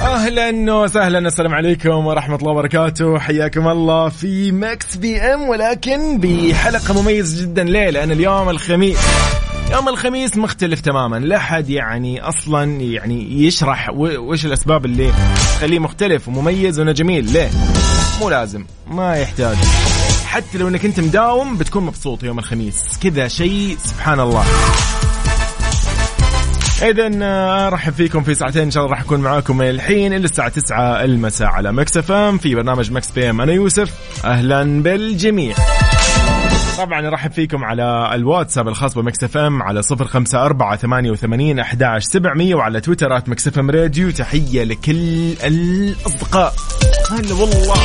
أهلا وسهلا. السلام عليكم ورحمة الله وبركاته. حياكم الله في Mix PM ولكن بحلقة مميزة جدا. ليه؟ لأن اليوم الخميس. يوم الخميس مختلف تماما. لا حد يعني أصلا يعني يشرح وش الأسباب اللي تخليه مختلف ومميز وانه جميل ليه؟ مو لازم. ما يحتاج. حتى لو إنك أنت مداوم بتكون مبسوط يوم الخميس. كذا شيء. سبحان الله. اذا آه، أرحب فيكم في ساعتين إن شاء الله راح أكون معاكم من الحين إلى الساعة 9 المساء على Mix FM في برنامج Mix PM. أنا يوسف أهلا بالجميع. طبعا أرحب فيكم على الواتساب الخاص ب Mix FM على صفر خمسة أربعة ثمانية وثمانين أحداش سبعمية وعلى تويتر at Mix FM Radio. تحية لكل الأصدقاء. هلا والله.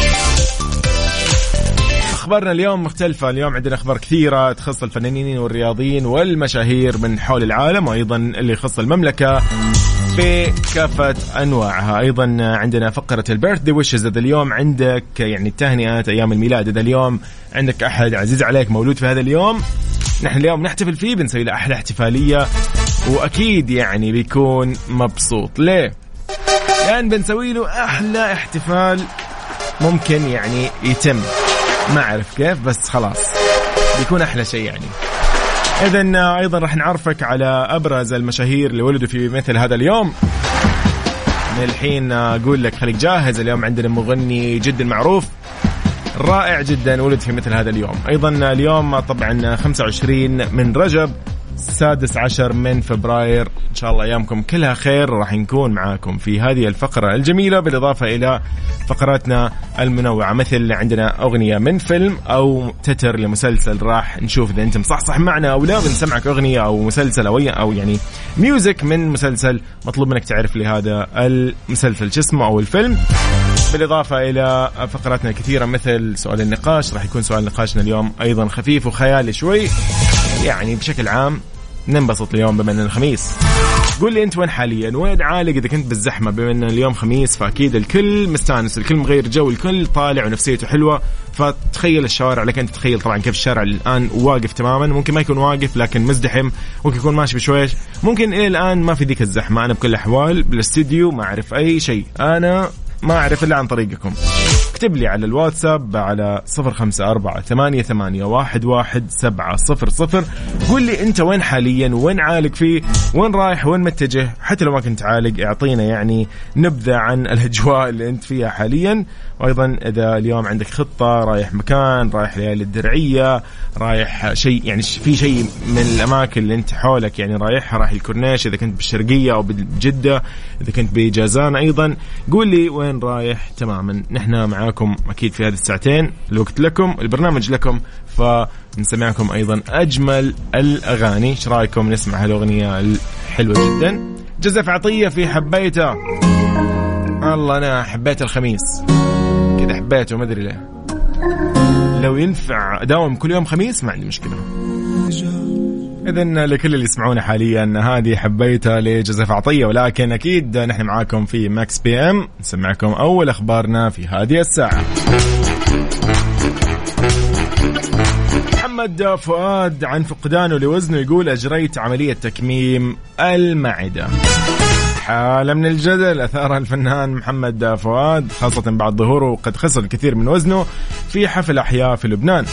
أخبارنا اليوم مختلفة. اليوم عندنا أخبار كثيرة تخص الفنانين والرياضيين والمشاهير من حول العالم وأيضا اللي يخص المملكة بكافة أنواعها. أيضا عندنا فقرة البيرث دي ويشز إذا اليوم. عندك يعني التهنئات أيام الميلاد إذا اليوم. عندك أحد عزيز عليك مولود في هذا اليوم. نحن اليوم نحتفل فيه بنسوي له أحلى احتفالية. وأكيد يعني بيكون مبسوط. ليه؟ لأن بنسوي له أحلى احتفال ممكن يعني يتم. ما أعرف كيف بس خلاص. بيكون أحلى شيء يعني. اذا أيضا راح نعرفك على أبرز المشاهير اللي ولدوا في مثل هذا اليوم. من الحين أقول لك خليك جاهز اليوم عندنا مغني جدا معروف رائع جدا ولد في مثل هذا اليوم. أيضا اليوم طبعا 25 من رجب. السادس عشر من فبراير. إن شاء الله أيامكم كلها خير. راح نكون معاكم في هذه الفقرة الجميلة بالإضافة إلى فقراتنا المنوعة مثل عندنا أغنية من فيلم أو تتر لمسلسل. راح نشوف إذا أنت مصحصح معنا أو لا بنسمعك أغنية أو مسلسل أو أو يعني music من مسلسل مطلوب منك تعرف لي هذا المسلسل شو اسمه أو الفيلم. بالإضافة إلى فقراتنا الكثيرة مثل سؤال النقاش. راح يكون سؤال نقاشنا اليوم أيضا خفيف وخيالي شوي. يعني بشكل عام ننبسط اليوم بما انه الخميس. قول لي أنت وين حاليا؟ وين عالق إذا كنت بالزحمة بما ان اليوم خميس؟ فأكيد الكل مستانس الكل مغير جو الكل طالع ونفسيته حلوة. فتخيل الشوارع لك أنت تتخيل طبعا كيف الشارع الآن واقف تماما. ممكن ما يكون واقف لكن مزدحم ممكن يكون ماشي بشويش. ممكن إلى الآن ما في ذيك الزحمة. أنا بكل الأحوال بالاستديو ما أعرف أي شيء. أنا ما أعرف إلا عن طريقكم. اكتب لي على الواتساب على صفر خمسة أربعة ثمانية, ثمانية واحد, واحد سبعة صفر صفر. قول لي أنت وين حاليا وين عالق فيه وين رايح وين متجه حتى لو ما كنت عالق أعطينا يعني نبذة عن الأجواء اللي أنت فيها حاليا. وأيضا إذا اليوم عندك خطة رايح مكان رايح ليالي الدرعية رايح شيء يعني في شيء من الأماكن اللي أنت حولك يعني رايحها رايح الكورنيش إذا كنت بالشرقية أو بجدة إذا كنت بجازان أيضا. قول لي وين رايح تماما. نحن معاك معاكم أكيد في هذه الساعتين. الوقت لكم البرنامج لكم فنسمعكم أيضا أجمل الأغاني. إيش رأيكم؟ نسمع هالأغنية الحلوة جدا. جزف عطية في حبيته. الله أنا حبيت الخميس. كذا حبيته ما أدري ليه. لو ينفع أداوم كل يوم خميس ما عندي مشكلة. إذا لكل اللي يسمعونا حاليا هذه حبيتها لجوزيف عطية ولكن أكيد نحن معاكم في ماكس بي إم. نسمعكم أول أخبارنا في هذه الساعة. محمد فؤاد عن فقدانه لوزنه يقول أجريت عملية تكميم المعدة. حالة من الجدل أثارها الفنان محمد فؤاد خاصة بعد ظهوره قد خسر الكثير من وزنه في حفل أحياء في لبنان.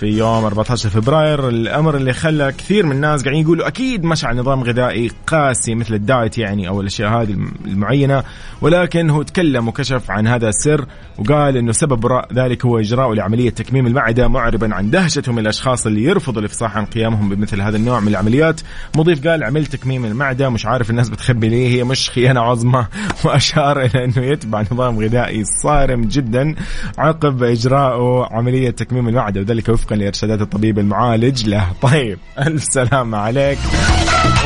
في يوم 14 فبراير الأمر اللي خلى كثير من الناس قاعدين يقولوا أكيد مشى على نظام غذائي قاسي مثل الدايت يعني أو الأشياء هذه المعينة ولكن هو تكلم وكشف عن هذا السر وقال إنه سبب وراء ذلك هو إجراء لعملية تكميم المعدة معربا عن دهشته من الأشخاص اللي يرفضوا الإفصاح عن قيامهم بمثل هذا النوع من العمليات. مضيف قال عملت تكميم المعدة مش عارف الناس بتخبي ليه هي مش خيانة عظمى. وأشار إلى إنه يتبع نظام غذائي صارم جدا عقب اجراءه عملية تكميم المعدة وذلك وفق وفقا لارشادات الطبيب المعالج له. طيب ألف سلامة عليك.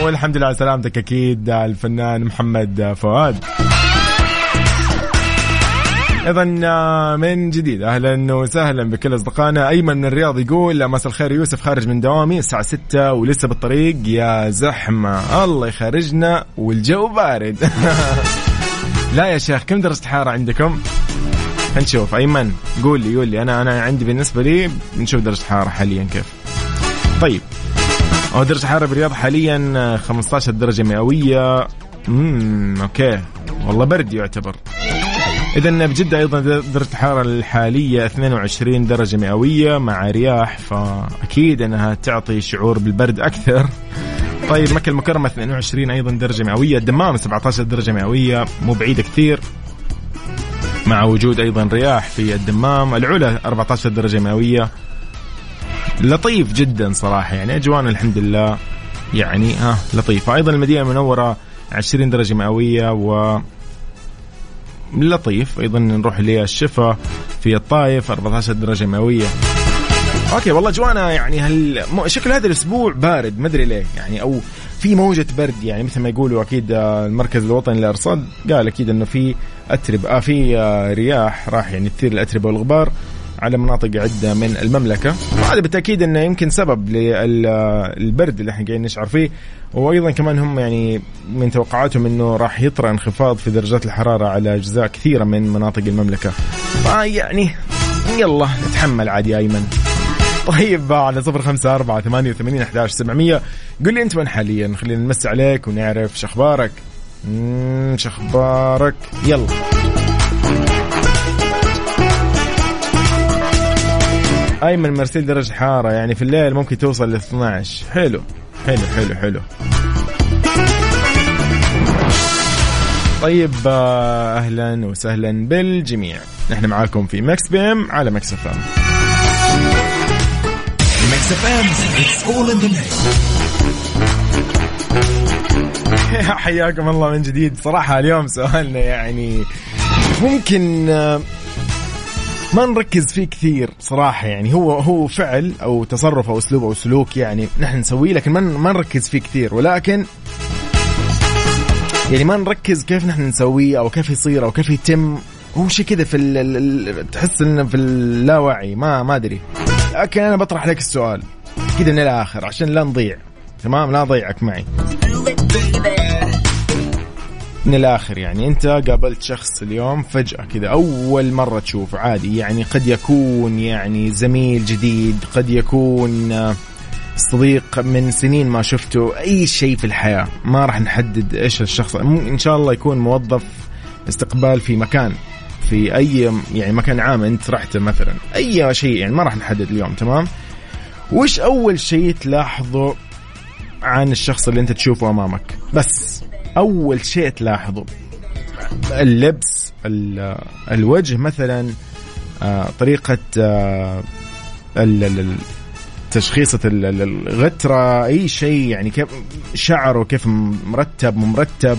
والحمد لله على سلامتك أكيد الفنان محمد فؤاد. اذا آه، من جديد. أهلا وسهلا بكل أصدقائنا. أيمن من الرياض يقول مساء الخير يوسف خارج من دوامي الساعة 6 ولسه بالطريق. يا زحمة الله يخرجنا والجو بارد. لا يا شيخ كم درجة حرارة عندكم؟ نشوف. أيمن قول لي قول لي. أنا أنا عندي بالنسبة لي نشوف درجة الحراره حاليا كيف. طيب. درجة الحراره بالرياض حاليا 15 درجة مئوية. امم أوكي. والله برد يعتبر. اذا بجدة أيضا درجة الحراره الحالية 22 درجة مئوية مع رياح فأكيد إنها تعطي شعور بالبرد أكثر. طيب مكة المكرمة 22 أيضا درجة مئوية. الدمام 17 درجة مئوية مو بعيده كثير. مع وجود أيضا رياح في الدمام. العلا 14 درجة مئوية. لطيف جدا صراحة. يعني أجوان الحمد لله. يعني ها لطيفة. أيضا المدينة المنورة 20 درجة مئوية و لطيف. أيضا نروح للشفا في الطايف 14 درجة مئوية. أوكي والله جوانا يعني هل شكل هذا الأسبوع بارد ما أدري ليه. يعني أو في موجة برد. يعني مثل ما يقولوا أكيد آه، المركز الوطني للأرصاد قال أكيد إنه في اتربه آه في آه رياح راح يعني تثير الأتربة والغبار على مناطق عدة من المملكة. وهذا بالتأكيد أنه يمكن سبب للبرد اللي إحنا قاعدين نشعر فيه. وأيضا كمان هم يعني من توقعاتهم أنه راح يطرأ انخفاض في درجات الحرارة على أجزاء كثيرة من مناطق المملكة. فيعني يلا نتحمل عادي يا أيمن. طيب على صفر خمسة أربعة ثمانية وثمانين أحداش سبعمية. قل لي أنت وين حاليا؟ خلينا نمس عليك ونعرف شخبارك شخبارك يلا. ايمن مرسيل درجة حارة يعني في الليل ممكن توصل ل 12 حلو. حلو حلو حلو. طيب آه، أهلا وسهلا بالجميع. نحن معاكم في Mix PM على Mix FM. Mix FM حياكم الله من جديد. صراحة اليوم سؤالنا يعني ممكن آه، ما نركز فيه كثير صراحة. يعني هو هو فعل أو تصرف أو أسلوب أو سلوك يعني نحن نسويه لكن ما ما نركز فيه كثير. ولكن يعني ما نركز كيف نحن نسويه أو كيف يصير أو كيف يتم. هو شيء كذا في تحس إنه في اللاوعي. ما ما أدري. لكن أنا بطرح لك السؤال. كذا من الآخر عشان لا نضيع. تمام؟ لا اضيعك معي. من الآخر يعني. أنت قابلت شخص اليوم فجأة كذا أول مرة تشوفه عادي يعني قد يكون يعني زميل جديد قد يكون آه، صديق من سنين ما شفته أي شيء في الحياة. ما راح نحدد إيش الشخص إن شاء الله يكون موظف استقبال في مكان في أي يعني مكان عام أنت رحته مثلا. أي شيء يعني ما راح نحدد اليوم تمام؟ وش أول شيء تلاحظه عن الشخص اللي أنت تشوفه أمامك؟ بس. أول شيء تلاحظه. اللبس الوجه مثلا آه، طريقة آه، تشخيصة الغترة أي شيء يعني كيف شعره كيف مرتب مرتب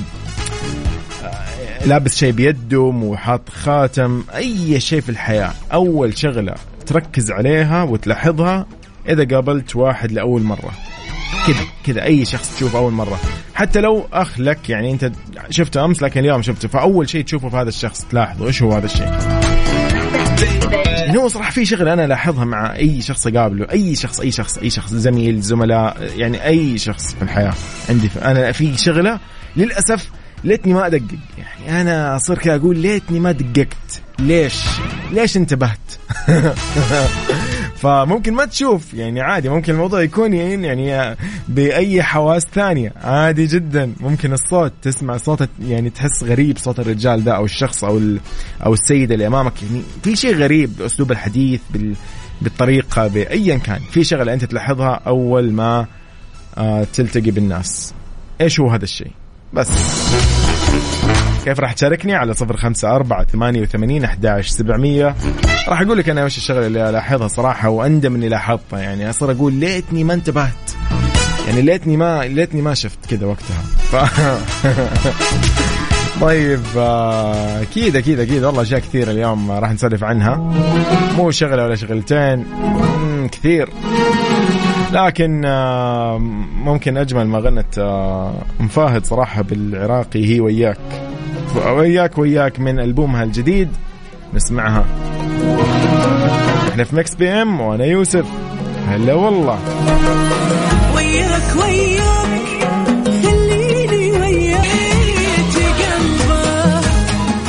آه، لابس شيء بيده مو حاط خاتم أي شيء في الحياة. أول شغلة تركز عليها وتلاحظها إذا قابلت واحد لأول مرة. كذا كذا أي شخص تشوفه أول مرة. حتى لو أخ لك يعني أنت شفته أمس لكن اليوم شفته فأول شيء تشوفه في هذا الشخص تلاحظه إيش هو هذا الشيء؟ هو صراحة في شغلة أنا ألاحظها مع أي شخص أقابله أي شخص أي شخص أي شخص زميل زملاء يعني أي شخص في الحياة عندي. أنا في شغلة للأسف ليتني ما أدقق يعني أنا اصير كذا أقول ليتني ما دققت. ليش؟ ليش انتبهت؟ فممكن ما تشوف يعني عادي ممكن الموضوع يكون يعني بأي حواس ثانية. عادي جدا. ممكن الصوت تسمع صوت يعني تحس غريب صوت الرجال ده أو الشخص أو أو السيدة اللي أمامك. يعني في شيء غريب بأسلوب الحديث بال بالطريقة بايا كان. في شغلة أنت تلاحظها أول ما آه تلتقي بالناس. إيش هو هذا الشيء؟ بس. كيف راح تشاركني؟ على صفر خمسة أربعة ثمانية وثمانين أحداش سبعمية. راح أقول لك أنا وش الشغلة اللي ألاحظها صراحة وأندم إني لاحظتها. يعني أصير أقول ليتني ما انتبهت. يعني ليتني ما ليتني ما شفت كذا وقتها. ف... طيب آه، أكيد أكيد أكيد. والله أشياء كثيرة اليوم راح نسولف عنها. مو شغلة ولا شغلتين. كثير. لكن آه، ممكن أجمل ما غنت آه، أم فاهد صراحة بالعراقي هي وياك. وياك وياك من البومها الجديد نسمعها. إحنا في Mix PM وأنا يوسف. هلا والله. وياك وياك خليني وياك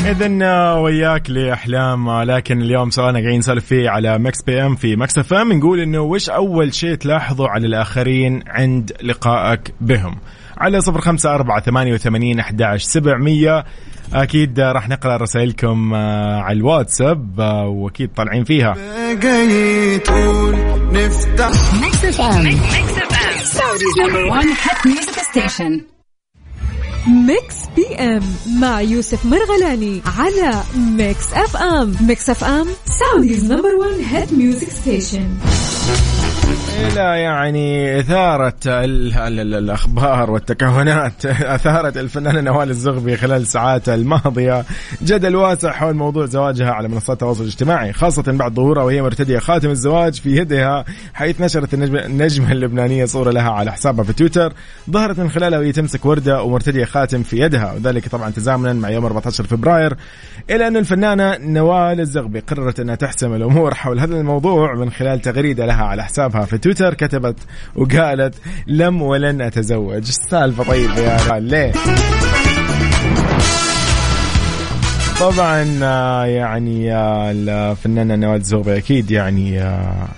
اذا وياك لأحلام لكن اليوم سؤالنا قاعدين نسولف فيه على Mix PM في Mix FM نقول إنه وش أول شيء تلاحظه على الآخرين عند لقائك بهم؟ على صفر خمسة أربعة ثمانية وثمانين أحداش سبعمية أكيد راح نقرأ رسائلكم آه، على الواتساب آه، وأكيد طالعين فيها. نفتح. Mix PM مع يوسف مرغلاني على Mix FM Mix FM Saudi's number 1 hit music station إلى يعني إثارة ال ال ال الأخبار والتكهنات. أثارت الفنانة نوال الزغبي خلال الساعات الماضية جدل واسع حول موضوع زواجها على منصات التواصل الاجتماعي خاصة بعد ظهورها وهي مرتدية خاتم الزواج في يدها حيث نشرت النجم- النجمة اللبنانية صورة لها على حسابها في تويتر ظهرت من خلالها وهي تمسك وردة ومرتدية خاتم في يدها وذلك طبعا تزامنا مع يوم 14 فبراير إلى أن الفنانة نوال الزغبي قررت أنها تحسم الأمور حول هذا الموضوع من خلال تغريدة لها على حسابها في تويتر كتبت وقالت لم ولن أتزوج. السالفة طيب يا ليه؟ طبعا آه، يعني آه، الفنانة نوال الزغبي أكيد يعني آه،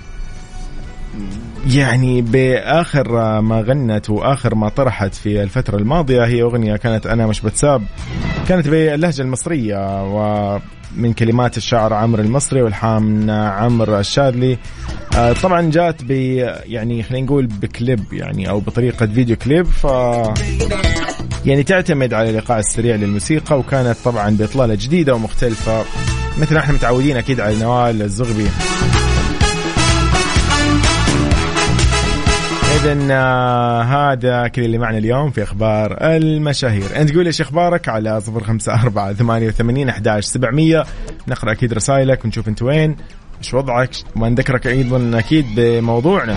يعني بآخر ما غنت وآخر ما طرحت في الفترة الماضية هي أغنية كانت أنا مش بتساب. كانت باللهجة المصرية ومن كلمات الشاعر عمرو المصري والحان عمرو الشاذلي. آه، طبعا جات ب يعني خلينا نقول بكليب يعني أو بطريقة فيديو كليب ف يعني تعتمد على الايقاع السريع للموسيقى وكانت طبعا بإطلالة جديدة ومختلفة مثل ما إحنا متعودين أكيد على نوال الزغبي. إذا آه، هذا كل اللي معنا اليوم في أخبار المشاهير. أنت قول إيش أخبارك على صفر خمسة أربعة ثمانية وثمانين أحداش سبعمية. نقرأ أكيد رسائلك ونشوف أنت وين. إيش وضعك؟ وما نذكرك أيضا أكيد بموضوعنا.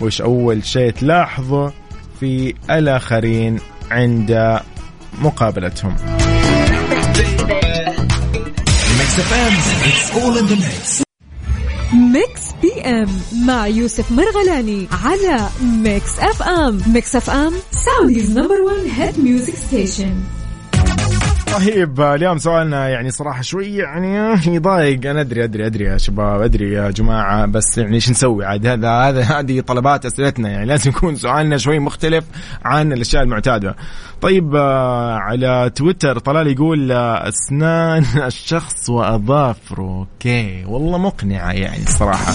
وإيش أول شيء تلاحظه في الآخرين عند مقابلتهم. Mix PM مع يوسف مرغلاني على Mix FM Mix FM Saudi's number 1 hit music station طيب اليوم سؤالنا يعني صراحة شوي يعني يضايق أنا أدري أدري أدري يا شباب أدري يا جماعة بس يعني إيش نسوي عاد هذا هذا هذه طلبات أسئلتنا يعني لازم يكون سؤالنا شوي مختلف عن الأشياء المعتادة. طيب آه، على تويتر طلال يقول آه، أسنان الشخص وأظافره أوكي والله مقنعة يعني الصراحة.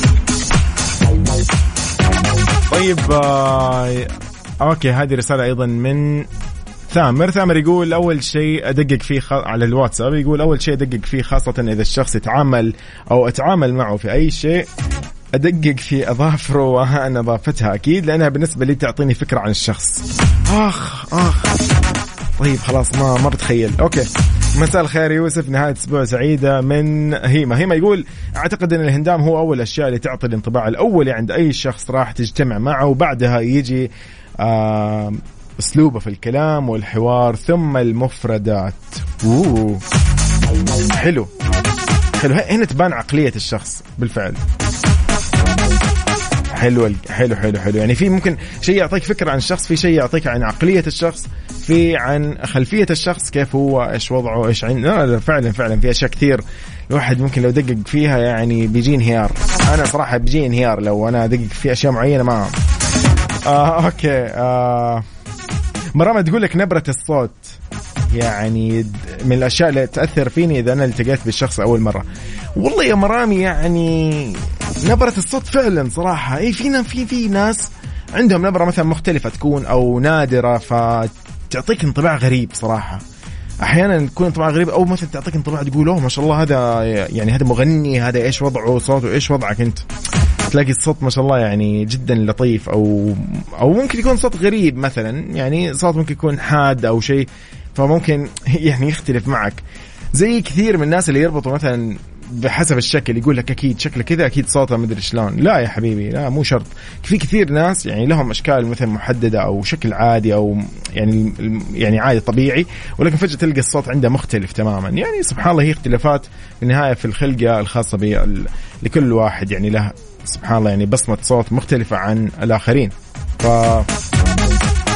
طيب آه، okay هذه رسالة أيضا من ثامر ثامر يقول أول شيء أدقق فيه. على الواتساب يقول أول شيء أدقق فيه خاصة إذا الشخص يتعامل أو أتعامل معه في أي شيء أدقق في أظافره ونظافتها أكيد لأنها بالنسبة لي تعطيني فكرة عن الشخص. آخ آخ. طيب خلاص ما ما بتخيل. okay. مساء الخير يوسف نهاية أسبوع سعيدة من هيما. هيما يقول أعتقد أن الهندام هو أول الأشياء اللي تعطي الانطباع الأولي عند أي شخص راح تجتمع معه وبعدها يجي آه أسلوبه في الكلام والحوار ثم المفردات. أوه. حلو. حلو. هنا تبان عقلية الشخص بالفعل. حلو حلو حلو حلو. يعني في ممكن شيء يعطيك فكرة عن الشخص في شيء يعطيك عن عقلية الشخص في عن خلفية الشخص كيف هو إيش وضعه إيش عن لا لا فعلا فعلا. في أشياء كثير الواحد ممكن لو دقق فيها يعني بيجي انهيار. أنا صراحة بيجي انهيار لو أنا ادقق في أشياء معينة ما آه أوكي آه. مرام تقول لك نبرة الصوت. يعني من الأشياء اللي تأثر فيني إذا أنا التقيت بالشخص أول مرة. والله يا مرامي يعني نبرة الصوت فعلا صراحة. اي في في في ناس عندهم نبرة مثلا مختلفة تكون أو نادرة فتعطيك انطباع غريب صراحة. أحيانا تكون انطباع غريب أو مثلا تعطيك انطباع تقول أوه ما شاء الله هذا يعني هذا مغني هذا إيش وضعه صوته إيش وضعك أنت؟ تلاقي الصوت ما شاء الله يعني جدا لطيف أو أو ممكن يكون صوت غريب مثلا يعني صوت ممكن يكون حاد أو شيء فممكن يعني يختلف معك. زي كثير من الناس اللي يربطوا مثلا بحسب الشكل يقول لك أكيد شكله كذا أكيد صوته مدري شلون. لا يا حبيبي لا مو شرط. في كثير ناس يعني لهم أشكال مثلا محددة أو شكل عادي أو يعني يعني عادي طبيعي ولكن فجأة تلقى الصوت عنده مختلف تماما. يعني سبحان الله هي اختلافات في النهاية في الخلقة الخاصة بال- لكل واحد يعني له سبحان الله يعني بصمة صوت مختلفة عن الآخرين. ف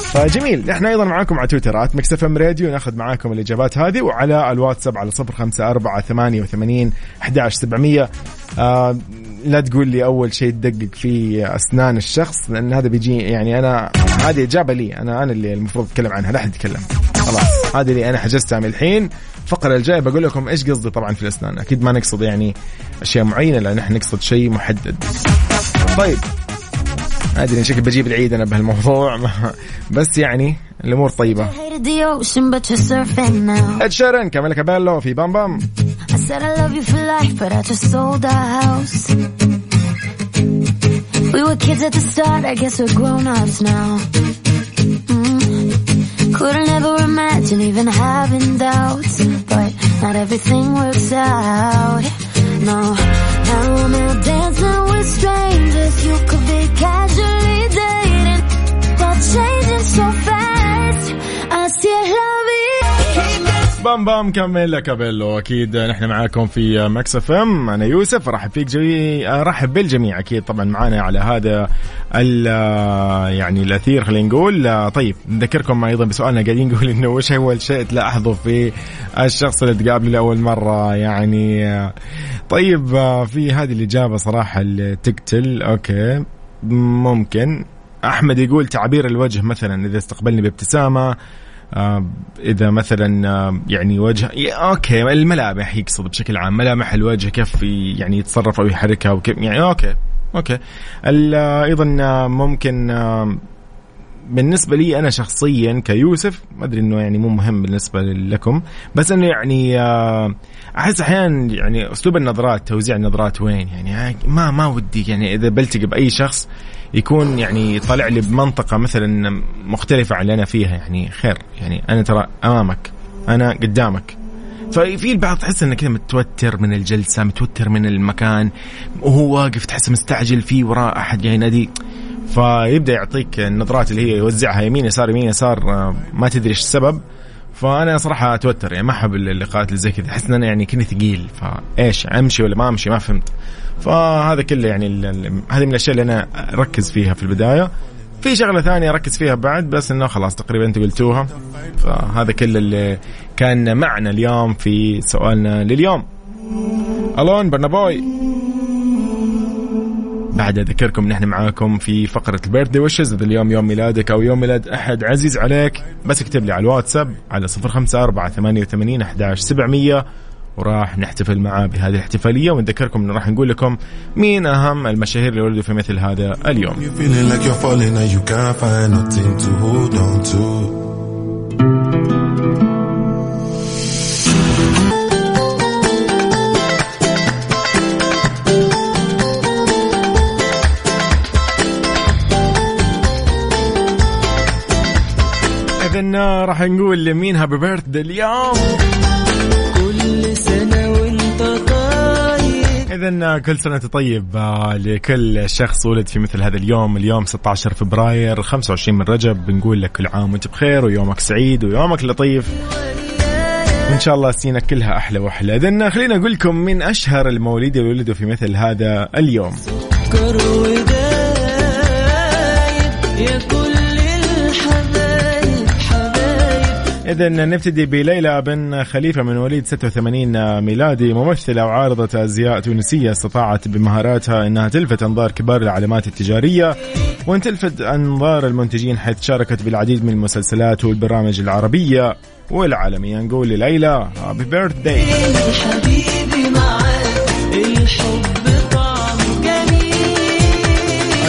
فجميل. نحن أيضا معاكم على تويتر at Mix FM Radio نأخذ معاكم الإجابات هذه وعلى الواتساب على صفر خمسة أربعة ثمانية وثمانين أحداش سبعمية. آه لا تقول لي أول شيء تدقق في أسنان الشخص لأن هذا بيجي يعني أنا هذه إجابة لي. أنا أنا اللي المفروض أتكلم عنها لا أحد يتكلم. خلاص هذه اللي أنا حجزتها من الحين. الفقرة الجاية بقول لكم إيش قصدي طبعا في الأسنان أكيد ما نقصد يعني أشياء معينة لأن إحنا نقصد شيء محدد طيب أدري شكل بجيب العيد أنا بهالموضوع بس يعني الأمور طيبة. Ed Sheeran Camila Cabello في Bam Bam. We were kids at the start, I guess we're grown-ups now. Mm. Couldn't ever imagine even having doubts, but not everything works out. No, now I'm out dancing with strangers. You could be casually dating, but changing so fast. بام بام كاميلا كابيلو أكيد نحن معاكم في ماكس إف إم. أنا يوسف أرحب فيك جميع أرحب بالجميع. أكيد طبعا معانا على هذا ال يعني الأثير خلينا نقول. طيب نذكركم أيضا بسؤالنا. قاعدين نقول إنه وش أول شيء تلاحظه في الشخص اللي تقابله لأول مرة؟ يعني طيب في هذه الإجابة صراحة اللي تقتل. okay ممكن. أحمد يقول تعابير الوجه مثلا إذا استقبلني بابتسامة. إذا مثلا آه، يعني وجه okay الملامح يقصد بشكل عام ملامح الوجه كيف يعني يتصرف أو يحركها وكيف يعني okay okay. آه، أيضا آه، ممكن آه، بالنسبة لي أنا شخصيا كيوسف ما أدري إنه يعني مو مهم بالنسبة لكم بس إنه يعني آه، أحس أحيانا يعني أسلوب النظرات توزيع النظرات وين؟ يعني ما ما ودي يعني إذا بلتقي بأي شخص يكون يعني طالع لي بمنطقة مثلا مختلفة عن اللي أنا فيها يعني خير. يعني أنا ترى أمامك أنا قدامك. ففي البعض تحس إنه كذا متوتر من الجلسة متوتر من المكان وهو واقف تحسه مستعجل في وراء أحد جاي ينادي. فيبدأ يعطيك النظرات اللي هي يوزعها يمين يسار يمين يسار آه، ما تدري إيش السبب. فأنا صراحة أتوتر يعني ما أحب اللقاءات اللي زي كذا. أحس إن أنا يعني كني ثقيل فإيش أمشي ولا ما أمشي؟ ما فهمت. فهذا كله يعني هذه من الأشياء اللي أنا أركز فيها في البداية. في شغلة ثانية أركز فيها بعد بس إنه خلاص تقريبا أنتم قلتوها. فهذا كل اللي كان معنا اليوم في سؤالنا لليوم. ألون برنابوي. بعد أذكركم نحن معاكم في فقرة البيرثدي ويشز إذا اليوم يوم ميلادك أو يوم ميلاد أحد عزيز عليك بس اكتب لي على الواتساب على 054 88 11 700 وراح نحتفل معاه بهذه الاحتفالية ونذكركم إنه راح نقول لكم مين أهم المشاهير اللي ولدوا في مثل هذا اليوم. اذا راح نقول لمين هابي بيرثدي اليوم. كل سنة وانت طيب. اذا كل سنة طيب آه، لكل شخص ولد في مثل هذا اليوم. اليوم 16 فبراير 25 من رجب. بنقول لك كل عام وانت بخير ويومك سعيد ويومك لطيف. وإن شاء الله سنينك كلها أحلى وأحلى. اذا خلينا أقول لكم من أشهر المواليد اللي ولدوا في مثل هذا اليوم. إذا نبتدي بليلى بن خليفة من مواليد 86 ميلادي ممثلة وعارضة أزياء تونسية استطاعت بمهاراتها أنها تلفت أنظار كبار العلامات التجارية وأن تلفت أنظار المنتجين حيث شاركت بالعديد من المسلسلات والبرامج العربية والعالمية. نقول لليلى هابي بيرث داي حبيبي معاك الحب جميل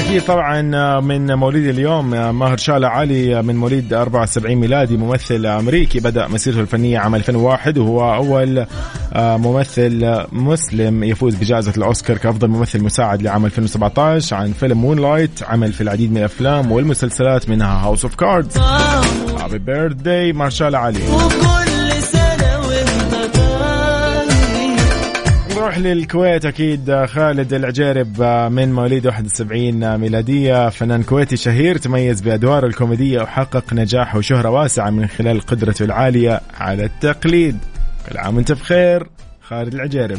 أكيد طبعا من مواليد اليوم ماهرشالا علي من مواليد 74 ميلادي ممثل أمريكي بدأ مسيرته الفنية عام 2001 وهو أول آه، ممثل مسلم يفوز بجائزة الأوسكار كأفضل ممثل مساعد لعام 2017 عن فيلم Moonlight عمل في العديد من الأفلام والمسلسلات منها House of Cards happy birthday مارشال علي. نروح للكويت أكيد خالد العجيرب من مواليد 71 ميلادية. فنان كويتي شهير تميز بادواره الكوميدية وحقق نجاح وشهرة واسعة من خلال قدرته العالية على التقليد. كل عام وأنت بخير خالد العجيرب.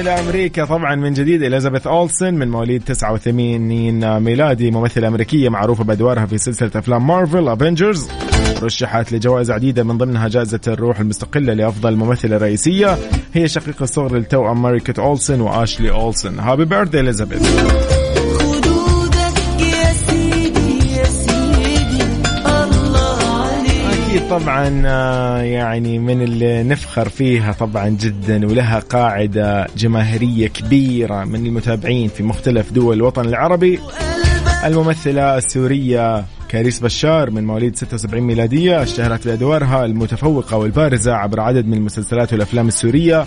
إلى أمريكا طبعا من جديد إليزابيث أولسن من مواليد 89 ميلادي. ممثلة أمريكية معروفة بأدوارها في سلسلة أفلام مارفل أفنجرز رشحت لجوائز عديدة من ضمنها جائزة الروح المستقلة لأفضل ممثلة رئيسية. هي شقيقة الصغر للتوأم ماريكت أولسن وآشلي أولسن. هابي بيرثدي إليزابيث طبعا آه، يعني من اللي نفخر فيها طبعا جدا ولها قاعدة جماهيرية كبيرة من المتابعين في مختلف دول الوطن العربي. الممثلة السورية كاريس بشار من مواليد 76 ميلادية اشتهرت بأدوارها المتفوقة والبارزة عبر عدد من المسلسلات والأفلام السورية.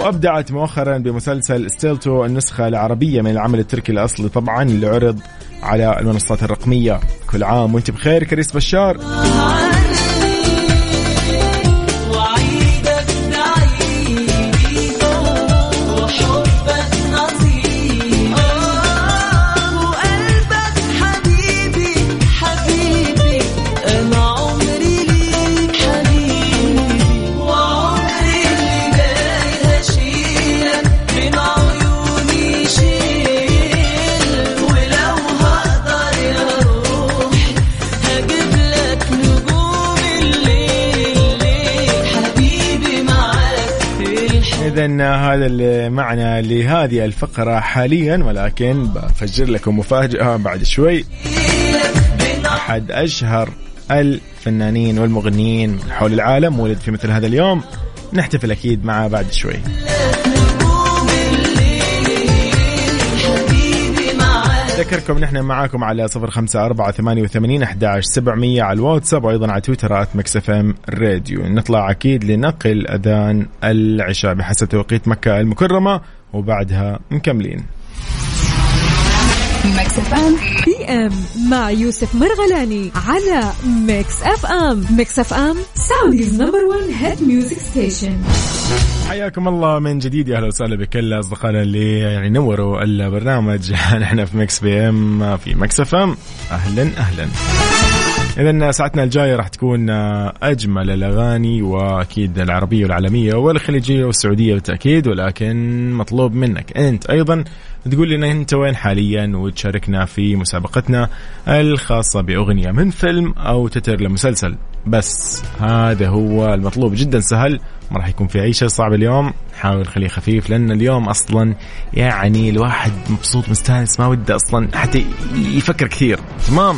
وأبدعت مؤخرا بمسلسل ستيلتو النسخة العربية من العمل التركي الأصلي طبعا اللي عرض على المنصات الرقمية. كل عام وأنت بخير كاريس بشار. إذا هذا اللي معنا لهذه الفقرة حاليا ولكن بفجر لكم مفاجأة بعد شوي. أحد أشهر الفنانين والمغنيين حول العالم ولد في مثل هذا اليوم. نحتفل أكيد معه بعد شوي. معاك أذكركم نحن معاكم على صفر خمسة أربعة ثمانية وثمانين أحداش سبعمية على الواتساب وأيضا على تويتر at Mix FM Radio. نطلع أكيد لنقل أذان العشاء بحسب توقيت مكة المكرمة وبعدها مكملين. Mix FM. ام مع يوسف مرغلاني على Mix FM Mix FM Saudi's number 1 hit music station حياكم الله من جديد يا أهلا وسهلا بكل أصدقائنا اللي يعني نوروا البرنامج. نحن في Mix PM في Mix FM أهلا أهلا. اذا ساعتنا الجاية راح تكون أجمل الأغاني وأكيد العربية والعالمية والخليجية والسعودية بالتأكيد ولكن مطلوب منك أنت أيضا تقول لنا أنت وين حاليا وتشاركنا في مسابقتنا الخاصة بأغنية من فيلم أو تتر لمسلسل. بس هذا هو المطلوب جدا سهل ما راح يكون في أي شيء صعب اليوم. نحاول نخليه خفيف لأن اليوم أصلا يعني الواحد مبسوط مستانس ما وده أصلا حتى يفكر كثير. تمام؟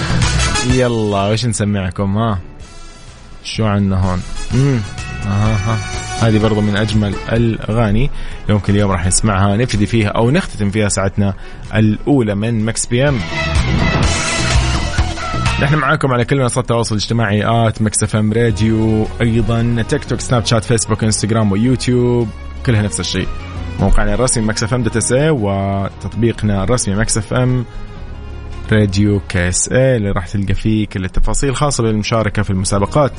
يلا وش نسمعكم؟ ها شو عنا هون؟ امم ها هذه برضو من أجمل الأغاني. اللي ممكن اليوم راح نسمعها نبتدي فيها أو نختتم فيها ساعتنا الأولى من Mix PM. نحن معاكم على كل منصات التواصل الاجتماعي at Mix FM Radio أيضا تيك توك سناب شات فيسبوك إنستغرام ويوتيوب كلها نفس الشيء. موقعنا الرسمي Mix FM dot SA وتطبيقنا الرسمي Mix FM Radio KSA اللي راح تلقى فيه كل التفاصيل الخاصه بالمشاركه في المسابقات.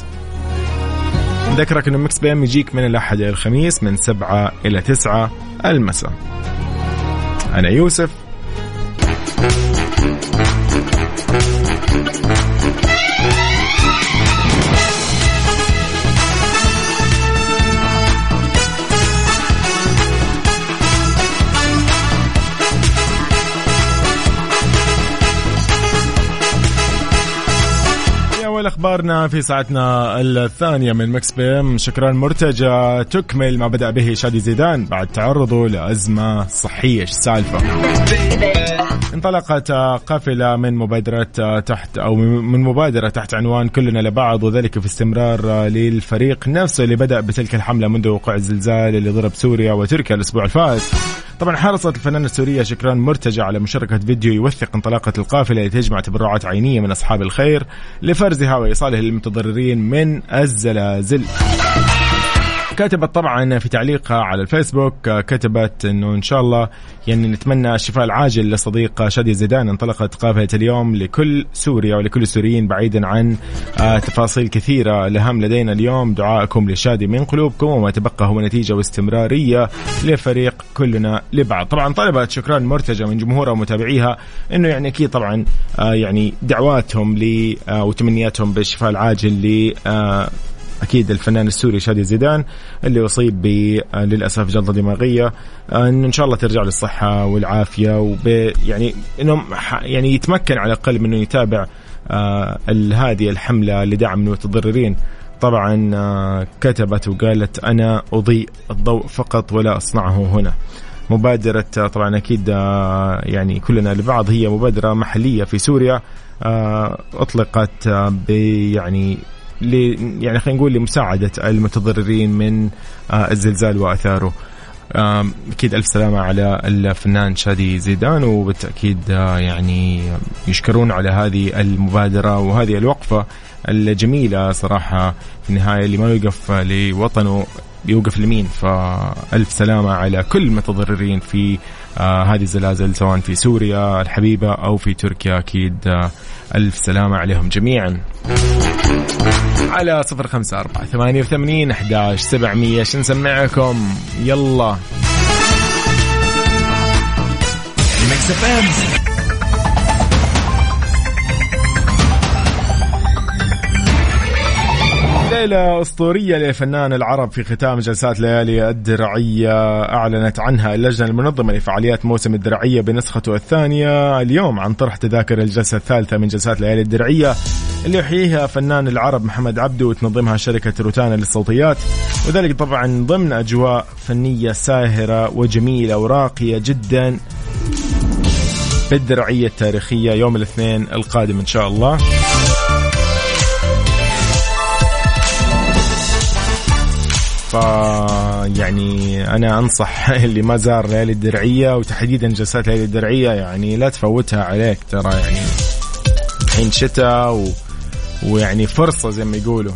نذكرك انه مكس بي إم يجيك من الأحد إلى الخميس من سبعة إلى تسعة المساء. أنا يوسف أول أخبارنا في ساعتنا الثانية من Mix PM. شكران مرتجى تكمل ما بدأ به شادي زيدان بعد تعرضه لأزمة صحية. إيش السالفة؟ انطلقت قافلة من مبادرة تحت أو من مبادرة تحت عنوان كلنا لبعض وذلك في استمرار للفريق نفسه اللي بدأ بتلك الحملة منذ وقوع الزلزال اللي ضرب سوريا وتركيا الأسبوع الفات. طبعا حرصت الفنانة السورية شكران مرتجى على مشاركة فيديو يوثق انطلاقة القافلة اللي تجمع تبرعات عينية من أصحاب الخير لفرزها وإيصالها للمتضررين من الزلازل. كتبت طبعا في تعليقها على الفيسبوك آه، كتبت إنه إن شاء الله يعني نتمنى الشفاء العاجل لصديق شادي زيدان انطلقت قافلة اليوم لكل سوريا ولكل السوريين بعيدا عن آه، تفاصيل كثيرة الاهم لدينا اليوم. دعائكم لشادي من قلوبكم وما تبقى هو نتيجة واستمرارية لفريق كلنا لبعض. طبعا طلبت شكرا مرتجى من جمهورها ومتابعيها إنه يعني أكيد طبعا آه، يعني دعواتهم ل وتمنياتهم بالشفاء العاجل ل أكيد الفنان السوري شادي زيدان اللي أصيب للأسف جلطة دماغية. انه إن شاء الله ترجع للصحة والعافية وب يعني انه يعني يتمكن على الأقل من إنه يتابع آه، هذه الحملة لدعم المتضررين. طبعا آه، كتبت وقالت أنا أضيء الضوء فقط ولا أصنعه هنا. مبادرة آه، طبعا أكيد آه، يعني كلنا لبعض هي مبادرة محلية في سوريا آه، أطلقت يعني ل يعني خلينا نقول لمساعدة المتضررين من آه، الزلزال وأثاره. آم، أكيد ألف سلامة على الفنان شادي زيدان وبالتأكيد آه، يعني يشكرون على هذه المبادرة وهذه الوقفة الجميلة صراحة في النهاية اللي ما يوقف لوطنه يوقف لمين؟ فألف سلامة على كل المتضررين في آه هذه الزلازل سواء في سوريا الحبيبة أو في تركيا. أكيد آه ألف سلامة عليهم جميعا. على صفر خمسة أربعة ثمانية وثمانين أحداش سبعمية. نسمعكم؟ يلا. ليلة أسطورية لفنان العرب في ختام جلسات ليالي الدرعية. أعلنت عنها اللجنة المنظمة لفعاليات موسم الدرعية بنسخته الثانية. اليوم عن طرح تذاكر الجلسة الثالثة من جلسات ليالي الدرعية. اللي يحييها فنان العرب محمد عبده وتنظمها شركة روتانا للصوتيات. وذلك طبعا ضمن أجواء فنية ساهرة وجميلة وراقية جدا. بالدرعية التاريخية يوم الاثنين القادم إن شاء الله. ف يعني أنا أنصح اللي ما زار ليالي الدرعية وتحديدا جلسات ليالي الدرعية يعني لا تفوتها عليك ترى يعني. الحين شتاء و... ويعني فرصة زي ما يقولوا.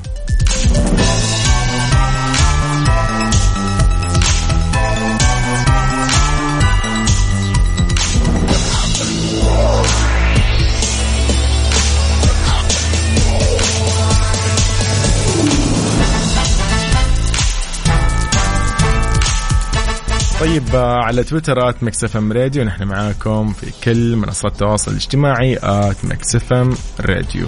طيب آه، على تويتر at Mix FM Radio نحن معاكم في كل منصات التواصل الاجتماعي at Mix FM Radio.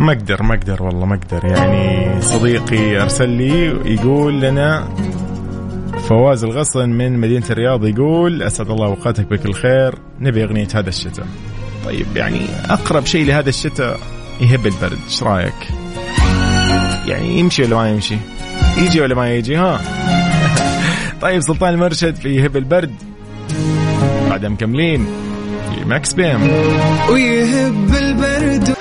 ما أقدر ما أقدر والله ما أقدر يعني صديقي أرسل لي يقول لنا فواز الغصن من مدينة الرياض يقول أسعد الله أوقاتك بكل خير نبي أغنية هذا الشتاء طيب يعني أقرب شيء لهذا الشتاء يهب البرد إيش رأيك؟ يعني يمشي ولا ما يمشي؟ يجي ولا ما يجي ها؟ طيب سلطان المرشد في يهب البرد بعدها مكملين في ماكس بيم ويهب البرد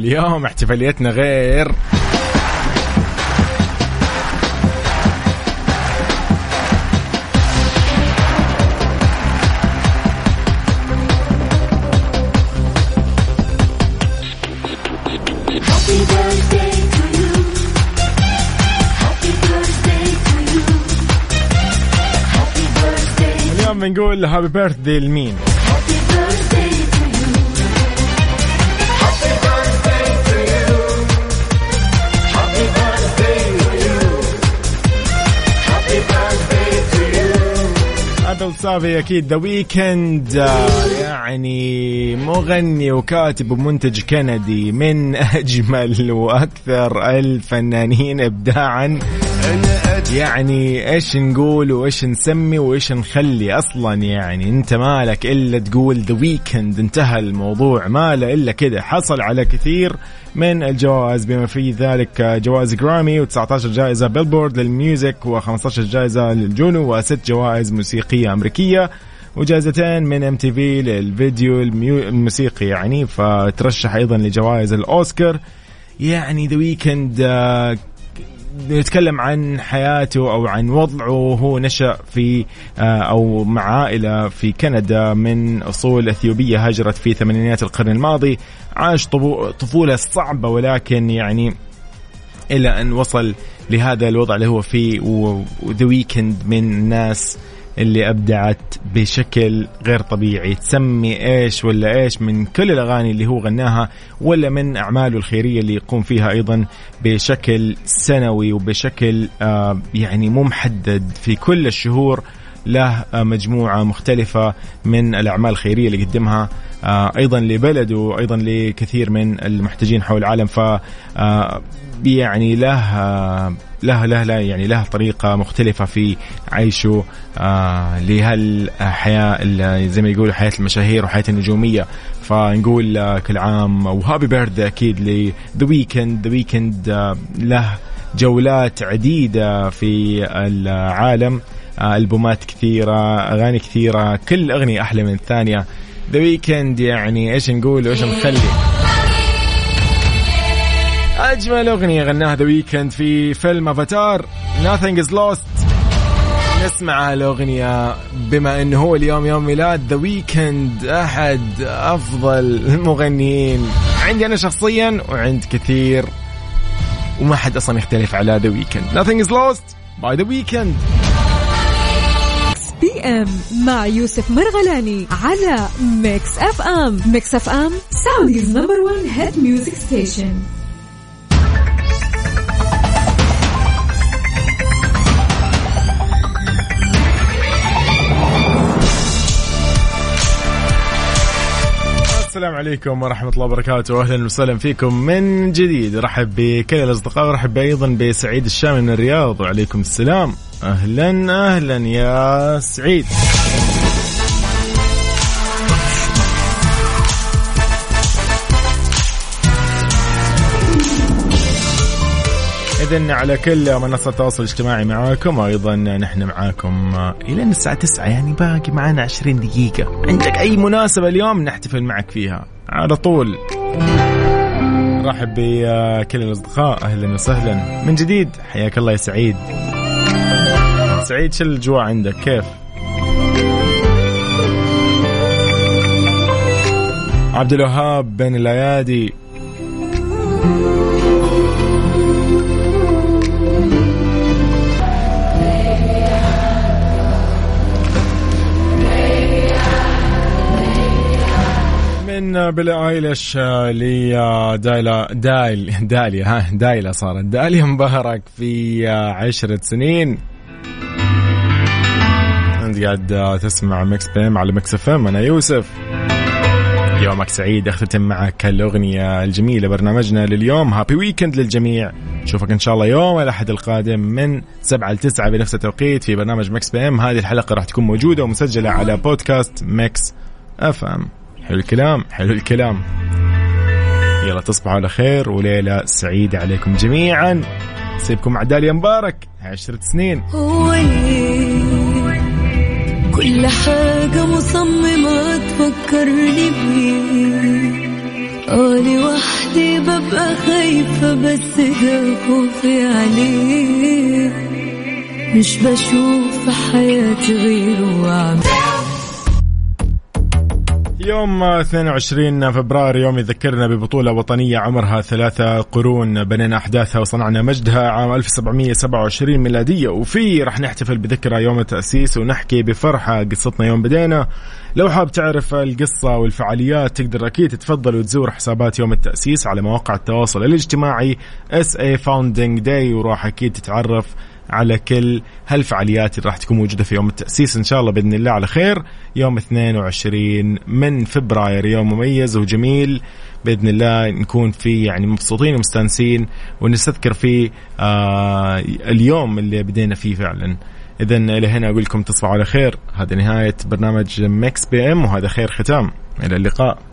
اوه اليوم احتفاليتنا غير. اليوم بنقول happy birthday لمين؟ أبل تسفاي أكيد The Weeknd يعني مغني وكاتب ومنتج كندي من أجمل وأكثر الفنانين ابداعا. يعني إيش نقول وإيش نسمي وإيش نخلي أصلا يعني؟ أنت مالك إلا تقول The Weeknd انتهى الموضوع ما له إلا كذا. حصل على كثير من الجوائز بما في ذلك جوائز جرامي و19 جائزة Billboard لل music و15 جائزة للجونو وست جوائز موسيقية أمريكية وجائزتين من MTV للفيديو الموسيقي يعني. فترشح أيضا لجوائز الأوسكار. يعني The Weeknd نتكلم عن حياته أو عن وضعه هو نشأ في آه، أو مع عائلة في كندا من أصول إثيوبية هاجرت في ثمانينيات القرن الماضي عاش طفولة صعبة ولكن يعني إلى أن وصل لهذا الوضع اللي هو فيه و The Weeknd من الناس اللي أبدعت بشكل غير طبيعي. تسمي إيش ولا إيش من كل الأغاني اللي هو غناها ولا من أعماله الخيرية اللي يقوم فيها أيضا بشكل سنوي وبشكل آه يعني مو محدد في كل الشهور. له مجموعة مختلفة من الأعمال الخيرية اللي قدمها آه، أيضا لبلده أيضا لكثير من المحتاجين حول العالم. ف آه، يعني له آه، له له له يعني له طريقة مختلفة في عيشه لهالحياة زي ما يقولوا حياة المشاهير وحياة النجومية. فنقول كل عام و happy birthday أكيد ل The Weeknd The Weeknd له جولات عديدة في العالم. ألبومات كثيرة أغاني كثيرة كل أغنية أحلى من الثانية. The Weeknd يعني إيش نقول وإيش نخلي؟ أجمل أغنية غناها The Weeknd في فيلم أفاتار nothing is lost نسمع الاغنيه بما إنه هو اليوم يوم ميلاد. The Weeknd أحد أفضل المغنيين. عندي أنا شخصيا وعند كثير. وما حد أصلا يختلف على The Weeknd Nothing Is Lost by The Weeknd أم مع يوسف مرغلاني على Mix FM Mix FM Saudi's number 1 hit music station السلام عليكم ورحمة الله وبركاته. أهلا وسهلا فيكم من جديد. رحب بكل الأصدقاء ورحب أيضا بسعيد الشامي من الرياض. وعليكم السلام. أهلا أهلا يا سعيد. إذن على كل منصات التواصل الاجتماعي معاكم وأيضا نحن معاكم إلى الساعة 9 يعني باقي معنا 20 دقيقة. عندك أي مناسبة اليوم نحتفل معك فيها. على طول. رحب بكل الأصدقاء أهلا وسهلا. من جديد حياك الله يا سعيد. سعيد شو الأجواء عندك؟ كيف؟ عبد الوهاب بن الأيادي. من بلا ايلش لدايلا دايل داليا ها دايلا صارت. داليا مبارك في عشرة سنين. أنت قاعد تسمع مكس بيم على مكس إف أنا يوسف. يومك سعيد. أختتم معك الأغنية الجميلة برنامجنا لليوم. هابي ويكند للجميع. نشوفك إن شاء الله يوم الأحد القادم من 7 ل 9 بنفس التوقيت في برنامج مكس بي ام هذه الحلقة راح تكون موجودة ومسجلة على بودكاست مكس إف إم. حلو الكلام حلو الكلام. يلا تصبحوا على خير وليلة سعيدة عليكم جميعا. سيبكم مع داليا مبارك عشرة سنين. كل حاجة مصممة تفكرني بيه أنا وحدي ببقى خايفة بس ده خوفي عليه مش بشوف في حياتي غيره وعم يوم 22 فبراير يوم يذكرنا ببطولة وطنية عمرها ثلاثة قرون بنينا أحداثها وصنعنا مجدها عام 1727 ميلادية. وفي رح نحتفل بذكرى يوم التأسيس ونحكي بفرحة قصتنا يوم بدينا. لو حاب تعرف القصة والفعاليات تقدر أكيد تتفضل وتزور حسابات يوم التأسيس على مواقع التواصل الاجتماعي SA Founding Day وراح أكيد تتعرف على كل هالفعاليات اللي راح تكون موجودة في يوم التأسيس إن شاء الله بإذن الله على خير. يوم 22 من فبراير يوم مميز وجميل. بإذن الله نكون في يعني مبسوطين ومستانسين ونستذكر فيه آه اليوم اللي بدينا فيه فعلا. اذا إلى هنا أقول لكم تصبحوا على خير. هذه نهاية برنامج Mix PM وهذا خير ختام. إلى اللقاء.